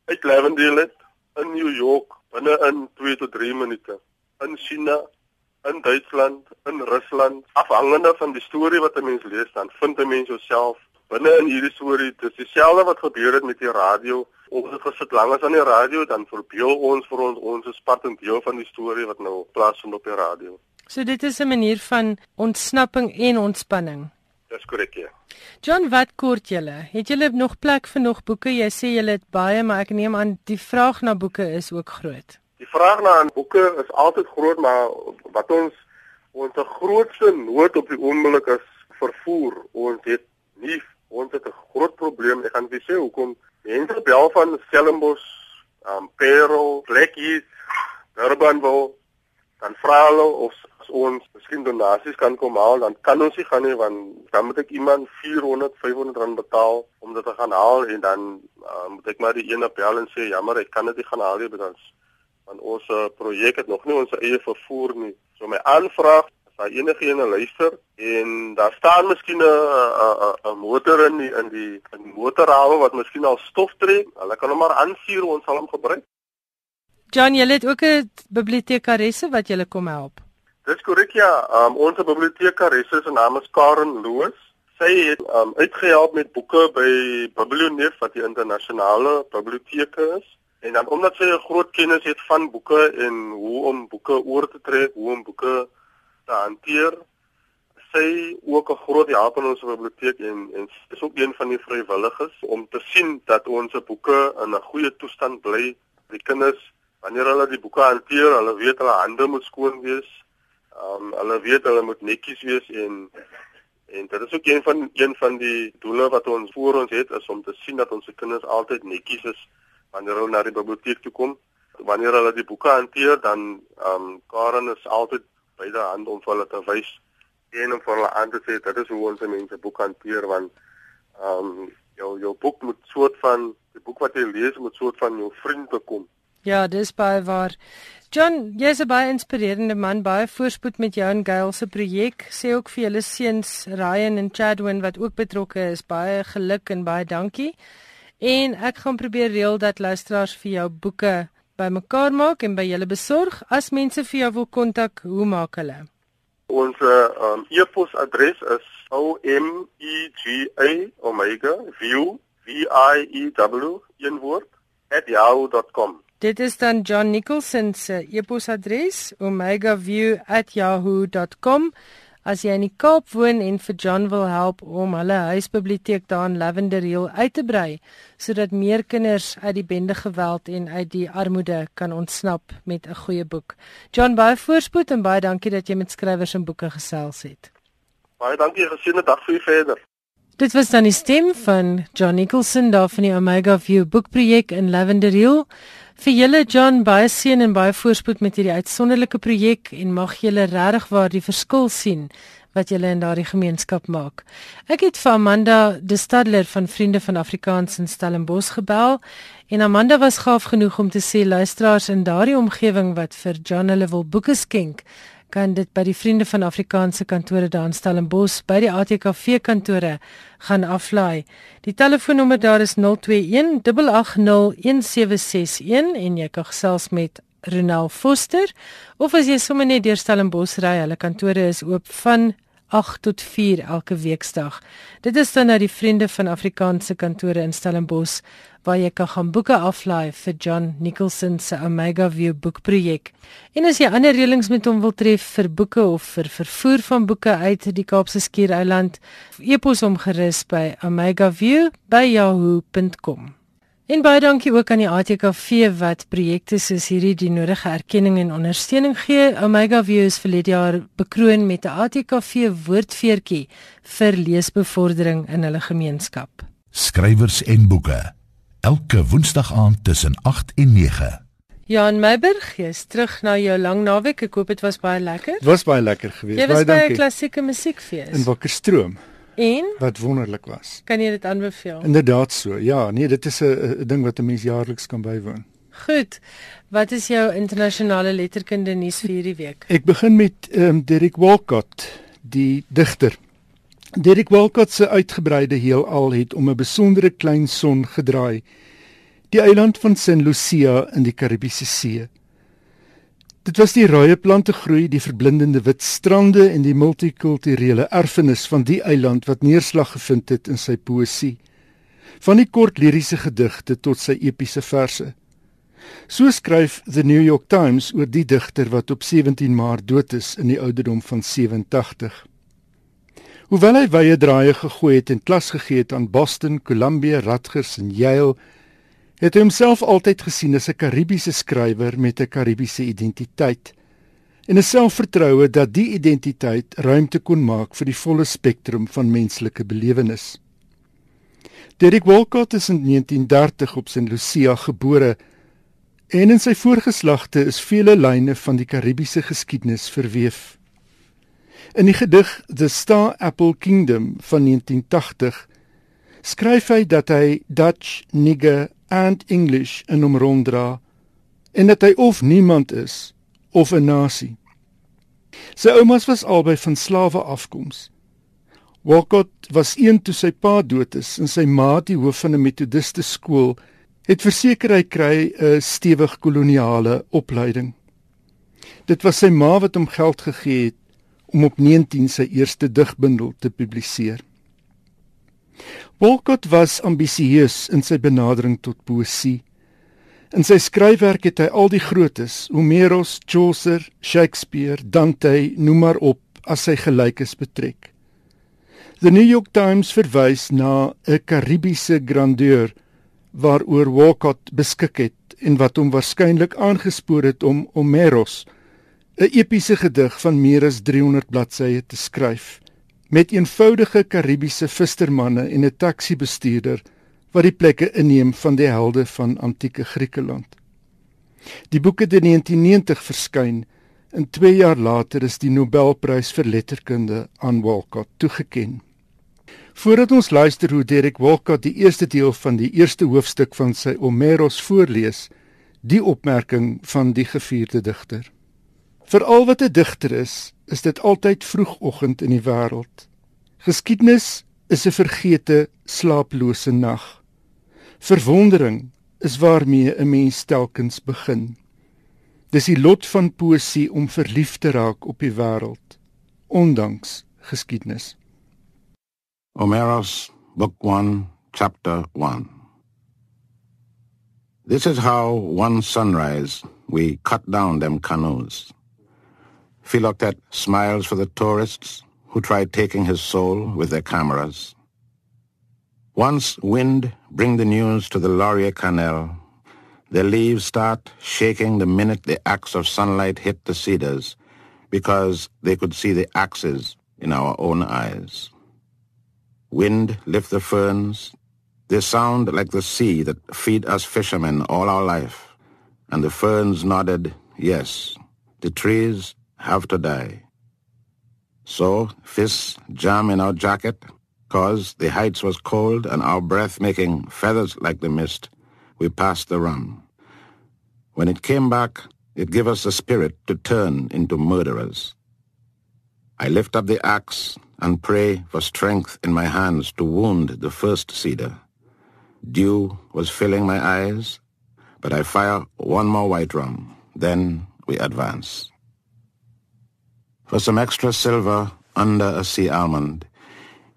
Uit Lavendale in New York binne in 2 tot 3 minute. In China, in Duitsland, in Rusland, afhangende van die storie wat 'n mens lees, dan vind 'n mens jouself binne in hierdie storie. Dit is dieselfde wat gebeur het met die radio ons het gesit lank aan die radio dan verbeel ons vir ons ons is part en deel van die storie wat nou plaasvind op die radio. So dit is 'n manier van ontsnapping en ontspanning. Dis korrek. Ja. John, wat kort julle? Het julle nog plek vir nog boeke? Jy sê julle het baie, maar ek neem aan die vraag na boeke is ook groot. Die vraag na boeke is altyd groot, maar wat ons ons grootste nood op die oomblik is vervoer. Ons het nie ons het 'n groot probleem. Ek gaan vir sê hoekom mense bel van Stellenbosch, um Pero, Blackheath, Durbanville, dan vra hulle of as ons miskien donasies kan kom haal, dan kan ons nie gaan nie want dan moet ek iemand 400, 500 rand betaal om dit te gaan haal en dan uh, moet ek maar die ene bel en sê jammer, ek kan dit nie gaan haal nie want want ons uh, projek het nog nie ons eie vervoer nie. So my aanvraag daar enige ene luister en daar staan miskien 'n 'n 'n motor in die in die in die motorhawe wat miskien al stof trek, hulle kan hom maar aanvuur, ons sal hom gebruik. John, jy het ook 'n bibliotekaresse wat julle kom help. Dis korrek ja. Um, ons bibliotekaresse se naam is Karen Loos. Sy het um, uitgehelp met boeke by Biblioneef wat die internasionale biblioteke is. En dan omdat sy 'n groot kennis het van boeke en hoe om boeke oor te trek, hoe om boeke te hanteer, sy ook 'n groot help in ons biblioteek en en is ook een van die vrywilligers om te sien dat ons boeke in 'n goeie toestand bly. Die kinders wanneer hulle die boeke hanteer, hulle weet hulle hande moet skoon wees Ehm um, hulle weet hulle moet netjies wees en en dit is ook een van een van die doele wat ons voor ons het is om te sien dat ons kinders altyd netjies is wanneer hulle na die biblioteek toe kom. Wanneer hulle die boeke hanteer, dan ehm um, Karen is altyd by die hand om hulle te wys en om hulle aan te sê dit is hoe ons mense boeke hanteer want ehm um, jou jou boek moet soort van die boek wat jy lees moet soort van jou vriend bekom. Ja, dis baie waar. John, jy's 'n baie inspirerende man, baie voorspoed met jou en Gail se projek. Sê ook vir julle seuns Ryan en Chadwin wat ook betrokke is, baie geluk en baie dankie. En ek gaan probeer reël dat luisteraars vir jou boeke bymekaar maak en by julle besorg. As mense vir jou wil kontak, hoe maak hulle? Ons um, e-posadres is o m e g a omega view v i e w in woord @yahoo.com. Dit is dan John Nicholson se e-posadres omegaview@yahoo.com. As jy in die Kaap woon en vir John wil help om hulle huisbiblioteek daar in Lavender Hill uit te brei sodat meer kinders uit die bende geweld en uit die armoede kan ontsnap met 'n goeie boek. John, baie voorspoed en baie dankie dat jy met skrywers en boeke gesels het. Baie dankie, gesiene dag vir u verder. Dit was dan die stem van John Nicholson daar van die Omega View boekprojek in Lavender Hill. Vir julle John baie seën en baie voorspoed met hierdie uitsonderlike projek en mag julle regtig waar die verskil sien wat julle in daardie gemeenskap maak. Ek het vir Amanda De Stadler van Vriende van Afrikaans in Stellenbosch gebel en Amanda was gaaf genoeg om te sê luisteraars in daardie omgewing wat vir John hulle wil boeke skenk kan dit by die Vriende van Afrikaanse kantore daar in Stellenbosch by die ATKV kantore gaan aflaai. Die telefoonnommer daar is 021 8801761 en jy kan gesels met Ronel Foster of as jy sommer net deur Stellenbosch ry, hulle kantore is oop van 8 tot 4 elke weekdag. Dit is dan nou die Vriende van Afrikaanse kantore in Stellenbosch waar jy kan gaan boeke aflaai vir John Nicholson se Omega View boekprojek. En as jy ander reëlings met hom wil tref vir boeke of vir vervoer van boeke uit die Kaapse Skiereiland, e-pos hom gerus by omegaview@yahoo.com. En baie dankie ook aan die ATKV wat projekte soos hierdie die nodige erkenning en ondersteuning gee. Omega View is vir die jaar bekroon met 'n ATKV woordfeertjie vir leesbevordering in hulle gemeenskap. Skrywers en boeke elke woensdag aand tussen 8 en 9. Jan Meiberg, jy's terug na jou lang naweek. Ek hoop dit was baie lekker. Dit was baie lekker geweest. Jy was baie by 'n klassieke musiekfees in Wakkerstroom. En wat wonderlik was. Kan jy dit aanbeveel? Inderdaad so. Ja, nee, dit is 'n ding wat 'n mens jaarliks kan bywoon. Goed. Wat is jou internasionale letterkunde nuus vir hierdie week? Ek begin met ehm um, Derek Walcott, die digter. Derek Walcott se uitgebreide heelal het om 'n besondere klein son gedraai. Die eiland van St. Lucia in die Karibiese See. Dit was die rooie plante groei, die verblindende wit strande en die multikulturele erfenis van die eiland wat neerslag gevind het in sy poësie. Van die kort liriese gedigte tot sy epiese verse. So skryf The New York Times oor die digter wat op 17 Maart dood is in die ouderdom van 87. Hoewel hy wye draaie gegooi het en klas gegee het aan Boston, Columbia, Rutgers en Yale, het hy homself altyd gesien as 'n Karibiese skrywer met 'n Karibiese identiteit en 'n selfvertroue dat die identiteit ruimte kon maak vir die volle spektrum van menslike belewenis. Derek Walcott is in 1930 op St. Lucia gebore en in sy voorgeslagte is vele lyne van die Karibiese geskiedenis verweef. In die gedig The Star Apple Kingdom van 1980 skryf hy dat hy Dutch, Nigger and English in hom ronddra en dat hy of niemand is of 'n nasie. Sy oumas was albei van slawe afkoms. Walcott was een toe sy pa dood is en sy ma die hoof van 'n metodiste skool het verseker hy kry 'n stewig koloniale opleiding. Dit was sy ma wat hom geld gegee het om op 19 sy eerste digbundel te publiseer. Walcott was ambisieus in sy benadering tot poësie. In sy skryfwerk het hy al die grootes, Homerus, Chaucer, Shakespeare, Dante, noem maar op, as sy gelykes betrek. The New York Times verwys na 'n Karibiese grandeur waaroor Walcott beskik het en wat hom waarskynlik aangespoor het om Homerus 'n epiese gedig van meer as 300 bladsye te skryf met eenvoudige Karibiese vissermanne en 'n taxi-bestuurder wat die plekke inneem van die helde van antieke Griekeland. Die boek het in 1990 verskyn en 2 jaar later is die Nobelprys vir letterkunde aan Walcott toegekend. Voordat ons luister hoe Derek Walcott die eerste deel van die eerste hoofstuk van sy Homerus voorlees, die opmerking van die gevierde digter. Vir al wat 'n digter is, is dit altyd vroegoggend in die wêreld. Geskiedenis is 'n vergete, slaaplose nag. Verwondering is waarmee 'n mens telkens begin. Dis die lot van poësie om verlief te raak op die wêreld, ondanks geskiedenis. Homerus, Book 1, Chapter 1 This is how one sunrise we cut down them canoes. Philoctet smiles for the tourists who tried taking his soul with their cameras. Once wind bring the news to the Laurier Canal, the leaves start shaking the minute the axe of sunlight hit the cedars because they could see the axes in our own eyes. Wind lift the ferns. They sound like the sea that feed us fishermen all our life. And the ferns nodded, yes. The trees have to die. So, fists jam in our jacket, cause the heights was cold and our breath making feathers like the mist, we passed the rum. When it came back, it gave us the spirit to turn into murderers. I lift up the axe and pray for strength in my hands to wound the first cedar. Dew was filling my eyes, but I fire one more white rum. Then we advance. For some extra silver under a sea almond,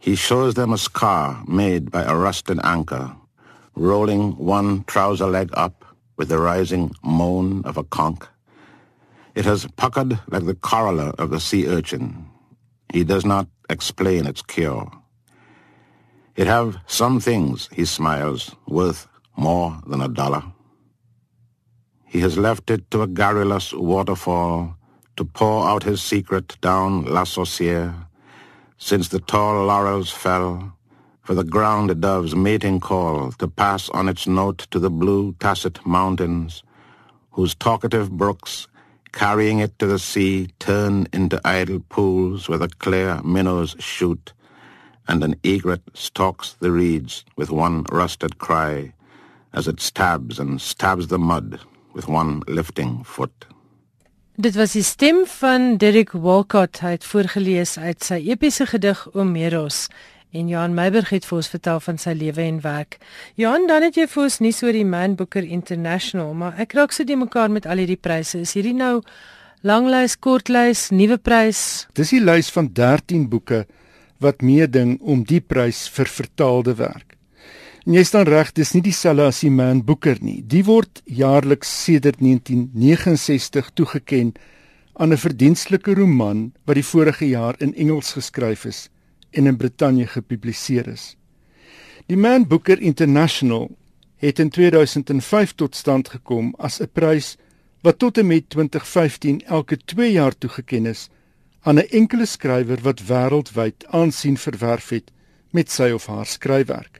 he shows them a scar made by a rusted anchor, rolling one trouser leg up with the rising moan of a conch. It has puckered like the corolla of the sea urchin. He does not explain its cure. It have some things, he smiles, worth more than a dollar. He has left it to a garrulous waterfall to pour out his secret down La Sauciere, since the tall laurels fell, for the ground dove's mating call to pass on its note to the blue tacit mountains, whose talkative brooks, carrying it to the sea, turn into idle pools where the clear minnows shoot, and an egret stalks the reeds with one rusted cry, as it stabs and stabs the mud with one lifting foot. Dit was die stem van Derek Walcott het voorgeles uit sy epiese gedig Omeros en Johan Meiberg het vir ons vertel van sy lewe en werk. Johan, dan het jy vir ons nuus oor die Man Booker International, maar ek raak so die mekaar met al hierdie pryse. Is hierdie nou langlys, kortlys, nuwe prys? Dis die lys van 13 boeke wat meeding om die prys vir vertaalde werk. En jy staan reg, dis nie dieselfde as die Man Booker nie. Die word jaarliks sedert 1969 toegeken aan 'n verdienstelike roman wat die vorige jaar in Engels geskryf is en in Brittanje gepubliseer is. Die Man Booker International het in 2005 tot stand gekom as 'n prys wat tot en met 2015 elke 2 jaar toegekend is aan 'n enkele skrywer wat wêreldwyd aansien verwerf het met sy of haar skryfwerk.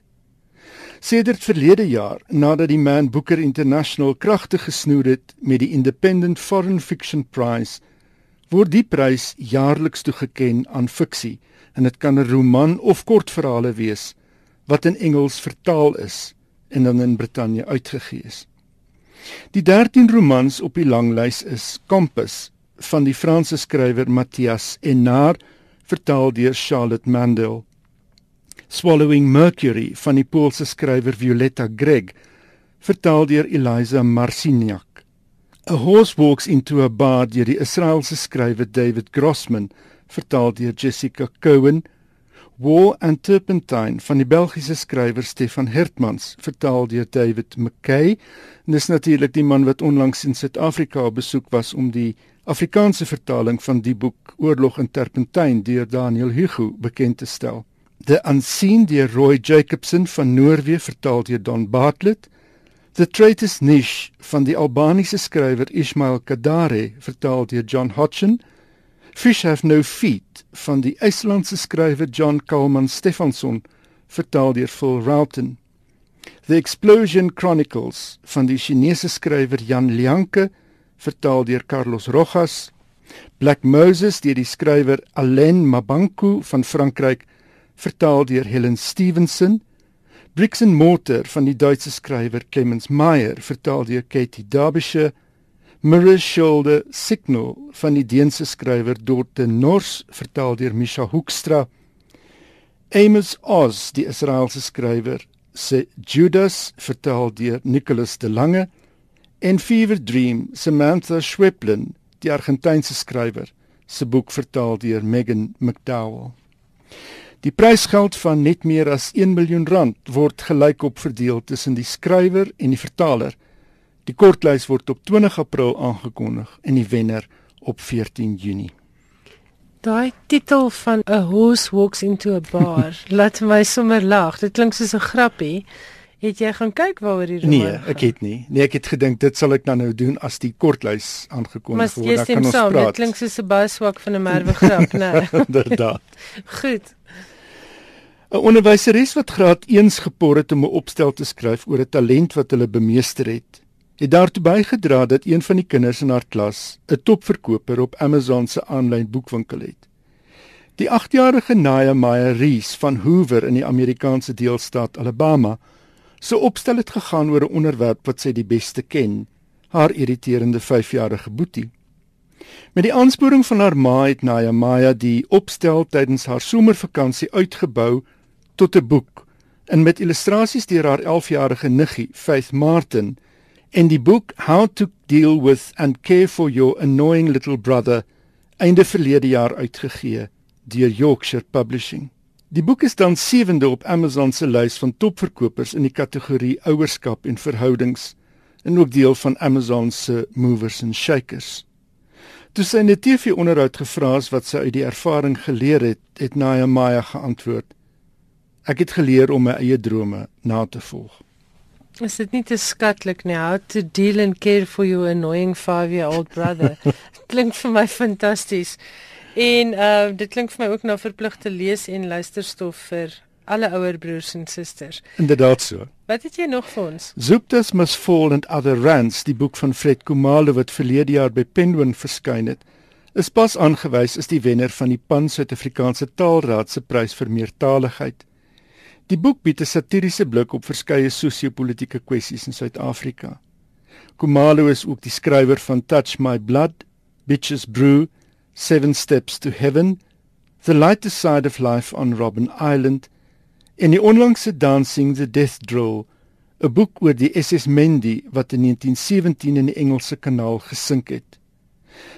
Sedert verlede jaar, nadat die Man Booker International kragtig gesnoer het met die Independent Foreign Fiction Prize, word die prys jaarliks toegekend aan fiksie en dit kan 'n roman of kortverhale wees wat in Engels vertaal is en dan in Brittanje uitgegee is. Die 13 romans op die langlys is Compass van die Franse skrywer Matthias Enar, vertaal deur Charlotte Mandel. Swallowing Mercury van die Poolse skrywer Violetta Greg, vertaal deur Eliza Marciniak. A Horse Walks into a Bar deur die Israeliese skrywer David Grossman, vertaal deur Jessica Cohen. War and Turpentine van die Belgiese skrywer Stefan Hertmans, vertaal deur David McKay. En dis natuurlik die man wat onlangs in Suid-Afrika op besoek was om die Afrikaanse vertaling van die boek Oorlog in Turpentine deur Daniel Hugo bekend te stel. The Unseen deur Roy Jacobson van Noorwe vertaal deur Don Bartlett. The Traitor's Niche van die Albaniese skrywer Ismail Kadare vertaal deur John Hodgson. Fish Have No Feet van die IJslandse skrywer John Kalman Stefansson vertaal deur Phil Rowton. The Explosion Chronicles van die Chinese skrywer Jan Lianke vertaal deur Carlos Rojas. Black Moses deur die skrywer Alain Mabanku van Frankryk vertaal deur Helen Stevenson. Bricks and Mortar van die Duitse skrywer Clemens Meyer vertaal deur Katie Derbyshire. Mirror Shoulder Signal van die Deense skrywer Dorte Nors vertaal deur Misha Hoekstra. Amos Oz, die Israeliese skrywer, se Judas vertaal deur Nicholas de Lange en Fever Dream Samantha Schweblin, die Argentynse skrywer, se boek vertaal deur Megan McDowell. Die prysgeld van net meer as 1 miljoen rand word gelykop verdeel tussen die skrywer en die vertaler. Die kortlys word op 20 April aangekondig en die wenner op 14 Junie. Daai titel van A Horse Walks into a Bar laat my sommer lag. Dit klink soos 'n grappie. Het jy gaan kyk waaroor die roman Nee, ek het nie. Nee, ek het gedink dit sal ek dan nou doen as die kortlys aangekondig word. Dan kan ons saam. praat. Dit klink soos 'n baie swak van 'n merwe grap, né? Inderdaad. Goed. 'n Onderwyseres wat graad 1 gepor het om 'n opstel te skryf oor 'n talent wat hulle bemeester het, het daartoe bygedra dat een van die kinders in haar klas 'n topverkoper op Amazon se aanlyn boekwinkel het. Die 8-jarige Naya Maya Rees van Hoover in die Amerikaanse deelstaat Alabama se opstel het gegaan oor 'n onderwerp wat sy die beste ken, haar irriterende 5-jarige boetie. Met die aansporing van haar ma het Naya Maya die opstel tydens haar somervakansie uitgebou tot 'n boek en met illustrasies deur haar 11-jarige niggie, Faith Martin, en die boek How to Deal with and Care for Your Annoying Little Brother einde verlede jaar uitgegee deur Yorkshire Publishing. Die boek is dan sewende op Amazon se lys van topverkopers in die kategorie ouerskap en verhoudings en ook deel van Amazon se movers and shakers. Toe sy 'n TV-onderhoud gevra is wat sy uit die ervaring geleer het, het Naya Maya geantwoord: Ek het geleer om my eie drome na te volg. Is dit nie te skatlik nie how to deal and care for your annoying 5-year-old brother? klink vir my fantasties. En uh dit klink vir my ook na verpligte lees en luisterstof vir alle ouer broers en susters. Inderdaad so. Wat het jy nog vir ons? Zuptas Must Fall and Other Rants, die boek van Fred Kumalo wat verlede jaar by Penguin verskyn het, is pas aangewys as die wenner van die Pan Suid-Afrikaanse Taalraad se prys vir meertaligheid. Die boek bied 'n satiriese blik op verskeie sosio-politiese kwessies in Suid-Afrika. Kumalo is ook die skrywer van Touch My Blood, Bitches Brew, Seven Steps to Heaven, The Lighter Side of Life on Robben Island en die onlangse Dancing the Death Drill, 'n boek oor die SS Mendi wat in 1917 in die Engelse Kanaal gesink het.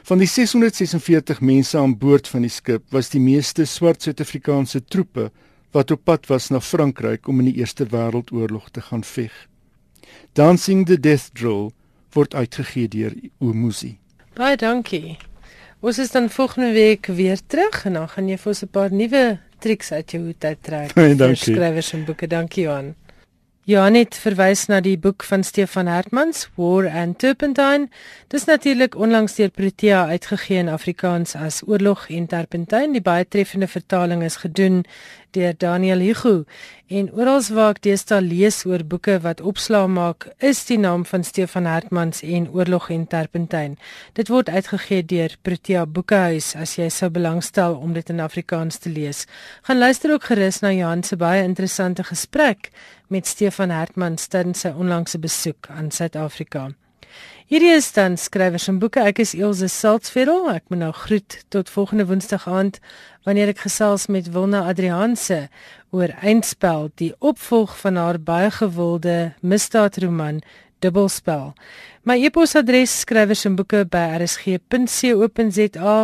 Van die 646 mense aan boord van die skip was die meeste swart Suid-Afrikaanse troepe wat op pad was na Frankryk om in die Eerste Wêreldoorlog te gaan veg. Dancing the Death Drill word uitgegee deur Umusi. Baie dankie. Ons is dan volgende week weer terug en dan gaan jy vir ons 'n paar nuwe triks uit jou hoed uittrek. Dankie. Skrywers en boeke, dankie Johan. Janet verwys na die boek van Stefan Hertmans, War and Turpentine. Dis natuurlik onlangs deur Protea uitgegee in Afrikaans as Oorlog en Turpentine. Die baie treffende vertaling is gedoen deur Daniel Hugo. En oral waar ek deesdae lees oor boeke wat opslaa maak, is die naam van Stefan Hertmans en Oorlog en Turpentine. Dit word uitgegee deur Protea Boekehuis as jy sou belangstel om dit in Afrikaans te lees. Gaan luister ook gerus na Johan se baie interessante gesprek met Stefan Hartmann tydens sy onlangse besoek aan Suid-Afrika. Hierdie is dan skrywers en boeke. Ek is Elsje Saltzfeld. Ek moet nou groet tot volgende Woensdag aand wanneer ek gesels met Wilna Adrianse oor Eindspel, die opvolg van haar baie gewilde misdaadroman Dubbelspel. My e-posadres skrywers en boeke by rsg.co.za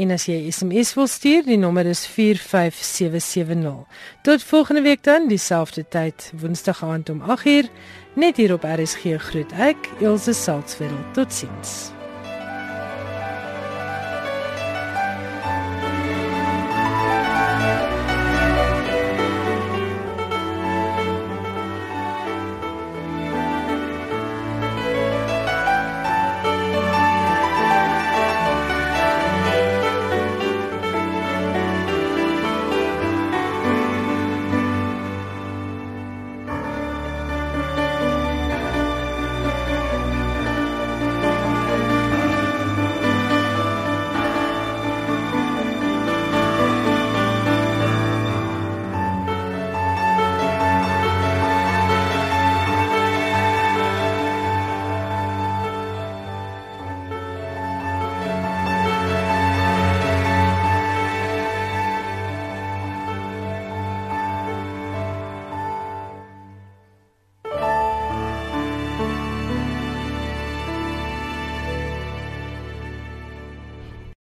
en as jy SMS wil stuur, die nommer is 45770. Tot volgende week dan, dieselfde tyd, Woensdag aand om 8uur, net hier op RSG groet ek, Elsje Salzwetel. Totsiens.